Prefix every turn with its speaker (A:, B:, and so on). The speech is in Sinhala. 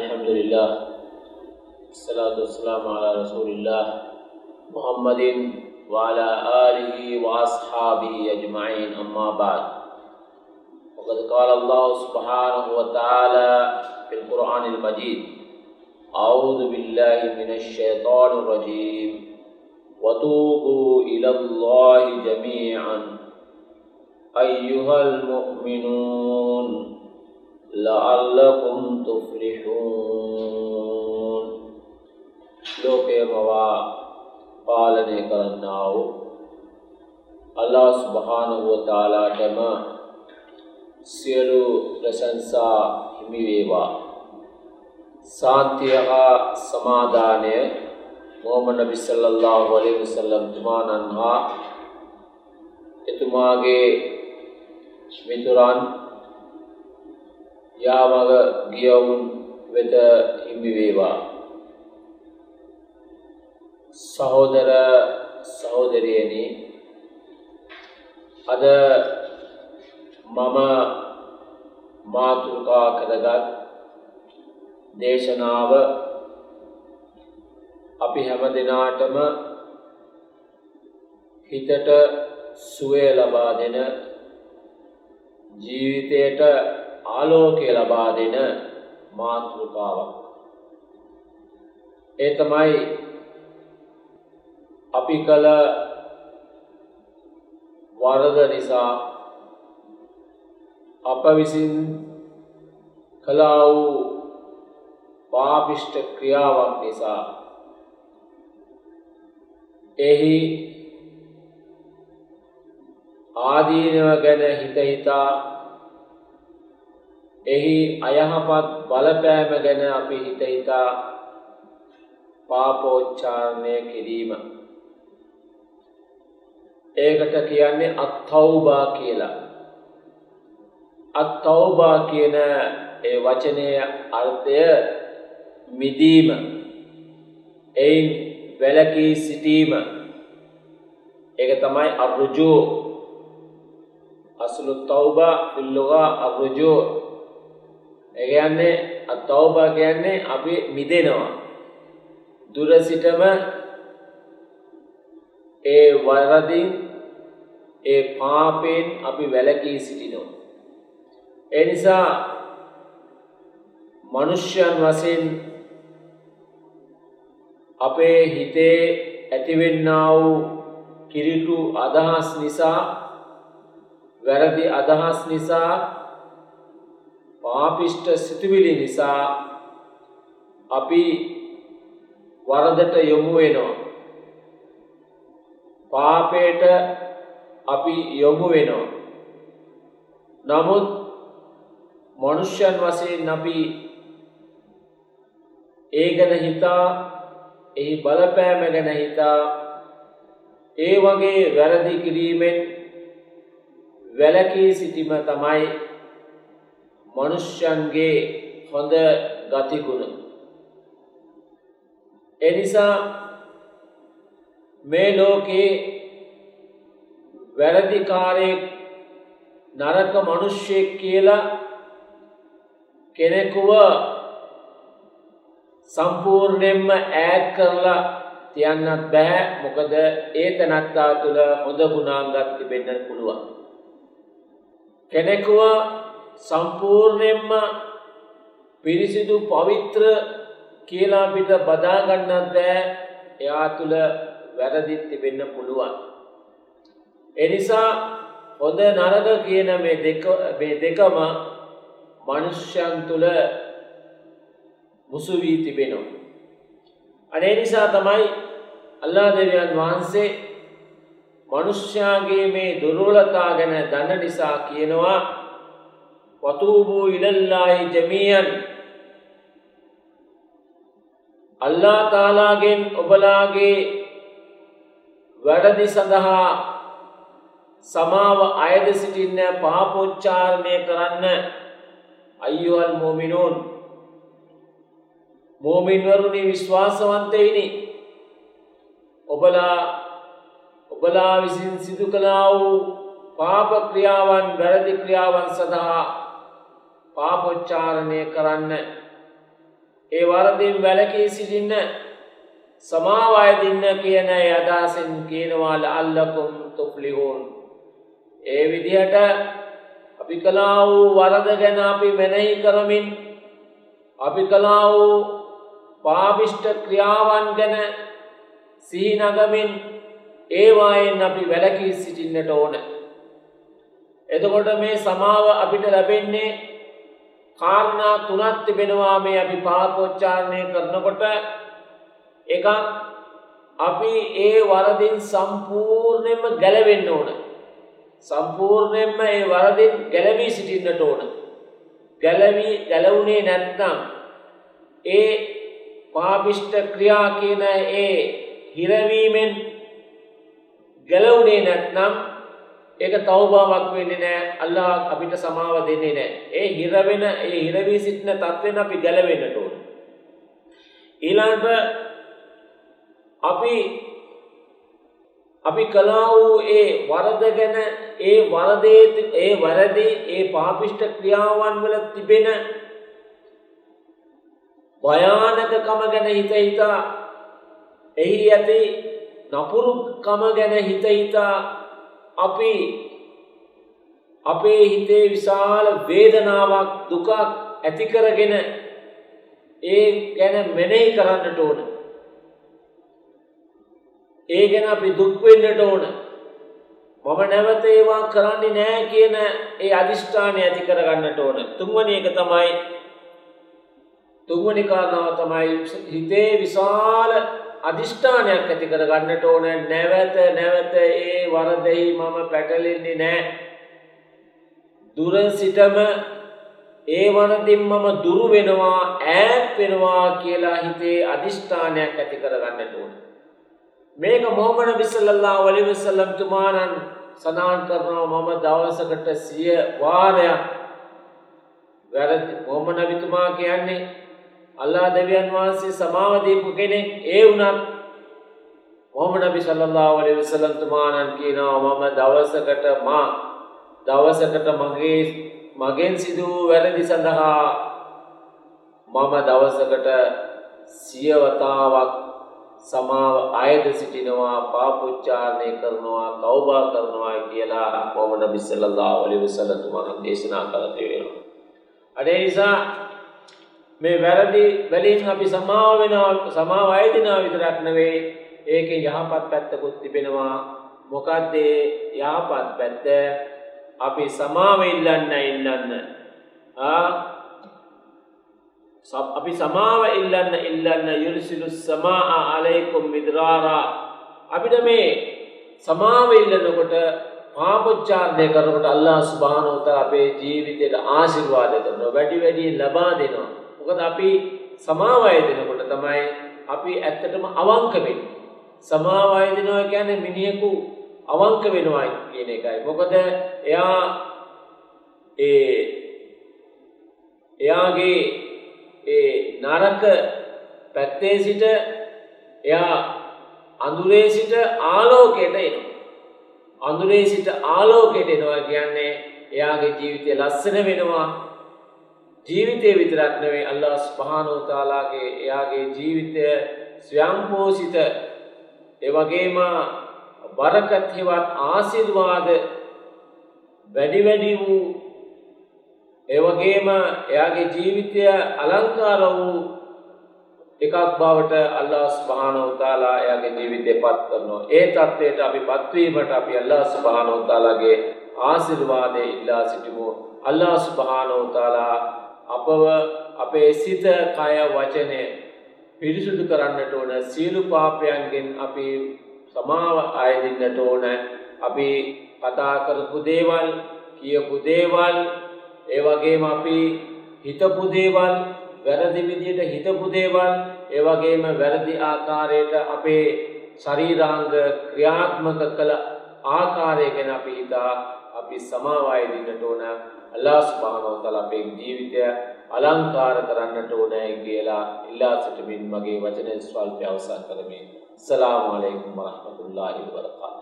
A: الحمد لله. الصلاة والسلام على رسول الله محمد وعلى آله وأصحابه أجمعين. أما بعد. وقد قال الله سبحانه وتعالى في القرآن المجيد أعوذ بالله من الشيطان الرجيم. وتوبوا إلى الله جميعا. أيها المؤمنون. لعلكم تفلحون ලෝකය මවා පාලනය කරන්නා වූ අල්ලා සුබහානුව තාලාටම සියලු ප්‍රශංසා හිමිවේවා සාන්තිය හා සමාධානය මොහම නබි සල්ලල්ලාහු අලයිහි වසල්ලම් තුමාණන් හා එතුමාගේ මිතුරන් යාමග ගියවුන් වෙත හිමි වේවා. සහෝදර සහෝදරියනි අද මම මාතෘකා කරගත් දේශනාව අපි හැම දෙනාටම හිතට සුවය ලබා දෙන ජීවිතයට ආලෝකය ලබා දෙන මාතෘකාවක්. ඒ තමයි අපි කළ වරද නිසා අප විසින් කලා වූ පාපිෂ්ට ක්‍රියාවක් නිසා එහි ආදීනව ගැන හිත හිතා එහි අයහපත් බලපෑම ගැන අපි හිත හිතා පාපෝච්චාරණය කිරීම. ඒකට කියන්නේ අත්තවුබා කියලා. අත්තවුබා කියන ඒ වචනය අර්ථය මිදීම. එයින් වැලකී සිටීම. ඒක තමයි අරුජෝ. අසුළු තවබා පිල්ලොගා අරුජෝ ඒගන්නේ අතවබා කියන්නේ අපි මිදෙනවා. දුර සිටම ඒ වරදින් ඒ පාපයෙන් අපි වැලකී සිටිනවා. ඒ නිසා මනුෂ්‍යයන් වසයෙන් අපේ හිතේ ඇතිවෙන්නා වූ කිරිටු අදහස් නිසා වැරදි අදහස් නිසා පාපිෂ්ට සිතුවිලි නිසා අපි වරදට යොමු වෙනවා. පාපයට අපි යොමු වෙනවා. නමුත් මනුෂ්‍යයන් වශයෙන් අපි ඒ ගැන හිතා එහි බලපෑම ගැන හිතා ඒ වගේ වැරදි කිරීමෙන් වැලකී සිටිම තමයි මනුෂ්‍යන්ගේ හොඳ ගතිගුණ. එනිසා මේ ලෝකයේ වැරදිකාරයෙක් නරක මනුෂ්‍යයෙක් කියලා කෙනෙකුව සම්පූර්ණයෙන්ම ඈත් කරලා තියන්නත් බැහැ මොකද ඒ තැනත්තා තුළ හොඳ ගුණාංගත් තිබෙන්න පුළුවන්. කෙනෙකුව සම්පූර්ණයෙන්ම පිරිසිදු පවිත්‍ර කියලා අපිට බදාගන්නත් බෑ එයා තුළ වැරදිත් තිබෙන්න පුළුවන්. එනිසා හොඳ නරක කියන මේ දෙකම මනුෂ්‍යන් තුළ මුසු වී තිබෙනවා. අනේ නිසා තමයි අල්ලා දෙවියන් වහන්සේ මනුෂ්‍යයාගේ මේ දුර්වලතා ගැන දන්න නිසා කියනවා වතූබූ ඉලල්ලාහි ජමීයන් අල්ලා තාලාගෙන් ඔබලාගේ වැඩදි සඳහා සමාව අයද සිටින්න පාපෝච්චාරණය කරන්න අයියුවල් මෝමිනෝන් මෝමින්වරුණි විශ්වාසවන්තයිනි ඔබලා ඔබලා විසින් සිදු කලා වූ පාප ක්‍රියාවන් වැරදි ක්‍රියාවන් සඳහා පාපොච්චාරණය කරන්න ඒ වරදින් වැලකී සිටින්න සමාව අයදින්න කියන ඒ අදහසින් කියනවා ලඅල්ලකුම් තුෆ්ලිහූන් ඒ විදිහට අපි කළා වූ වරද ගැන අපි මෙනෙහි කරමින් අපි කළා වූ පාපිෂ්ඨ ක්‍රියාවන් ගැන සිහි නගමින් ඒවායෙන් අපි වැළකී සිටින්නට ඕන. එතකොට මේ සමාව අපිට ලැබෙන්නේ කාරණා තුනක් තිබෙනවා මේ අපි පාපෝච්චාරණය කරනකොට එකක් අපි ඒ වරදින් සම්පූර්ණයෙන්ම ගැලවෙන්න ඕන. සම්පූර්ණයෙන්ම ඒ වරදින් ගැලවී සිටින්නට ඕන. ගැලවී ගැලවුණේ නැත්නම් ඒ පාපිෂ්ඨ ක්‍රියා කියන ඒ හිරවීමෙන් ගැලවුණේ නැත්නම් ඒක තවබාවක් වෙන්නේ නෑ. අල්ලා අපිට සමාව දෙන්නේ නෑ. ඒ හිරවෙන ඒ හිරවී සිටින තත්වෙන් අපි ගැලවෙන්නට ඕන. ඊළඟට අපි අපි කළා වූ ඒ වරද ගැන ඒ වරදේ ඒ වරදි ඒ පාපිෂ්ඨ ක්‍රියාවන් වල තිබෙන භයානකකම ගැන හිත හිතා එහි ඇති නපුරුකම ගැන හිත හිතා අපි අපේ හිතේ විශාල වේදනාවක් දුකක් ඇති කරගෙන ඒ ගැන මෙනෙහි කරන්නට ඕන. ඒ ගැන අපි දුක් වෙන්නට ඕන. මම නැවත ඒවා කරන්නේ නැහැ කියන ඒ අදිෂ්ඨානය ඇති කරගන්නට ඕන. තුන්වෙනි එක තමයි තුන්වෙනි කාරණාව තමයි හිතේ විශාල අදිෂ්ඨානයක් ඇති කරගන්නට ඕන නැවත නැවත ඒ වරදෙහි මම පැටලෙන්නේ නැහැ. දුර සිටම ඒ වරදින් මම දුරු වෙනවා ඈත් වෙනවා කියලා හිතේ අදිෂ්ඨානයක් ඇති කරගන්නට ඕන. මේක මොහමඩ නබි සල්ලල්ලාහු අලයිහි වසල්ලම් තුමාණන් සඳහන් කරනවා මම දවසකට 100 වාරයක් වැරදි මොහමඩ නබිතුමා කියන්නේ අල්ලා දෙවියන් වහන්සේ සමාව දීපු කෙනෙක් ඒ වුණත් මොහමඩ නබි සල්ලල්ලාහු අලයිහි වසල්ලම් තුමාණන් කියනවා මම දවසකට මා දවසකට මගේ මගෙන් සිදු වැරදි සඳහා මම දවසකට සියවතාවක් සමාව අයද සිටිනවා පාපොච්චාරණය කරනවා තවබා කරනවා කියලා මොහමඩ නබි සල්ලල්ලාහු අලයිහි වසල්ලම් තුමාණන් දේශනා කළා තියෙනවා. අනේ නිසා මේ වැරදි වලින් අපි සමාව වෙනවා සමාව අයදිනවා විතරක් නෙවෙයි ඒකේ යහපත් පැත්තකුත් තිබෙනවා. මොකද්ද යහපත් පැත්ත? අපි සමාව ඉල්ලන්න ඉල්ලන්න. ආ? අපි සමාව ඉල්ලන්න ඉල්ලන්න යුරිසිලු සමා අලයිකුම් මිද්රාරා. අපිට මේ සමාව ඉල්ලනකොට පාපොච්චාරණය කරනකොට අල්ලා සුබ්හානහු වතාලා අපේ ජීවිතයට ආශිර්වාද කරනවා වැඩි වැඩි ලබා දෙනවා. මොකද අපි සමාව අයදිනකොට තමයි අපි ඇත්තටම අවංක වෙන්නේ සමාව අයදිනවා කියන්නේ මිනිහෙකු අවංක වෙනවා කියන එකයි මොකද එයා ඒ එයාගේ ඒ නරක පැත්තේ සිට එයා අඳුරේ සිට ආලෝකයට එනවා. අඳුරේ සිට ආලෝකයට එනවා කියන්නේ එයාගේ ජීවිතය ලස්සන වෙනවා. ජීවිතය විතරක් නෙවෙයි අල්ලා ස්පහානෝ තාලාගේ එයාගේ ජීවිතය ස්වයම්පෝසිත එවගේම බරකත් හෙවත් ආශිර්වාද වැඩි වැඩි වූ එවගේම එයාගේ ජීවිතය අලංකාර වූ එකක් බවට අල්ලා ස්භානෝ තාලා එයාගේ ජීවිතය පත් කරනවා. ඒ තත්ත්වයට අපි පත්වීමට අපි අල්ලා ස්භානෝ තාලාගේ ආසිර්වාදය ඉල්ලා සිටිමු. අල්ලා ස්භානෝ තාලා අපව අපේ සිත, කය, වචනය පිරිසුදු කරන්නට ඕන. සියලු පාපයන්ගෙන් අපි සමාව අයදින්නට ඕන. අපි කතා කරපු දේවල්, කියපු දේවල් ඒ වගේම අපි හිතපු දේවල් වැරදි විදියට හිතපු දේවල් ඒ වගේම වැරදි ආකාරයට අපේ ශරීරාංග ක්‍රියාත්මක කළ ආකාරය ගැන අපි හිතා අපි සමාවය දෙන්නට ඕන අල්ලාහ් සුබ්හානහු වතාලා අපේ ජීවිතය අලංකාර කරන්නට ඕනයි කියලා ඉල්ලා සිටමින් මගේ වචන ස්වල්පය අවසන් කරමි. අස්සලාමු අලයිකුම් වරහ්මතුල්ලාහි වබරකාතුහු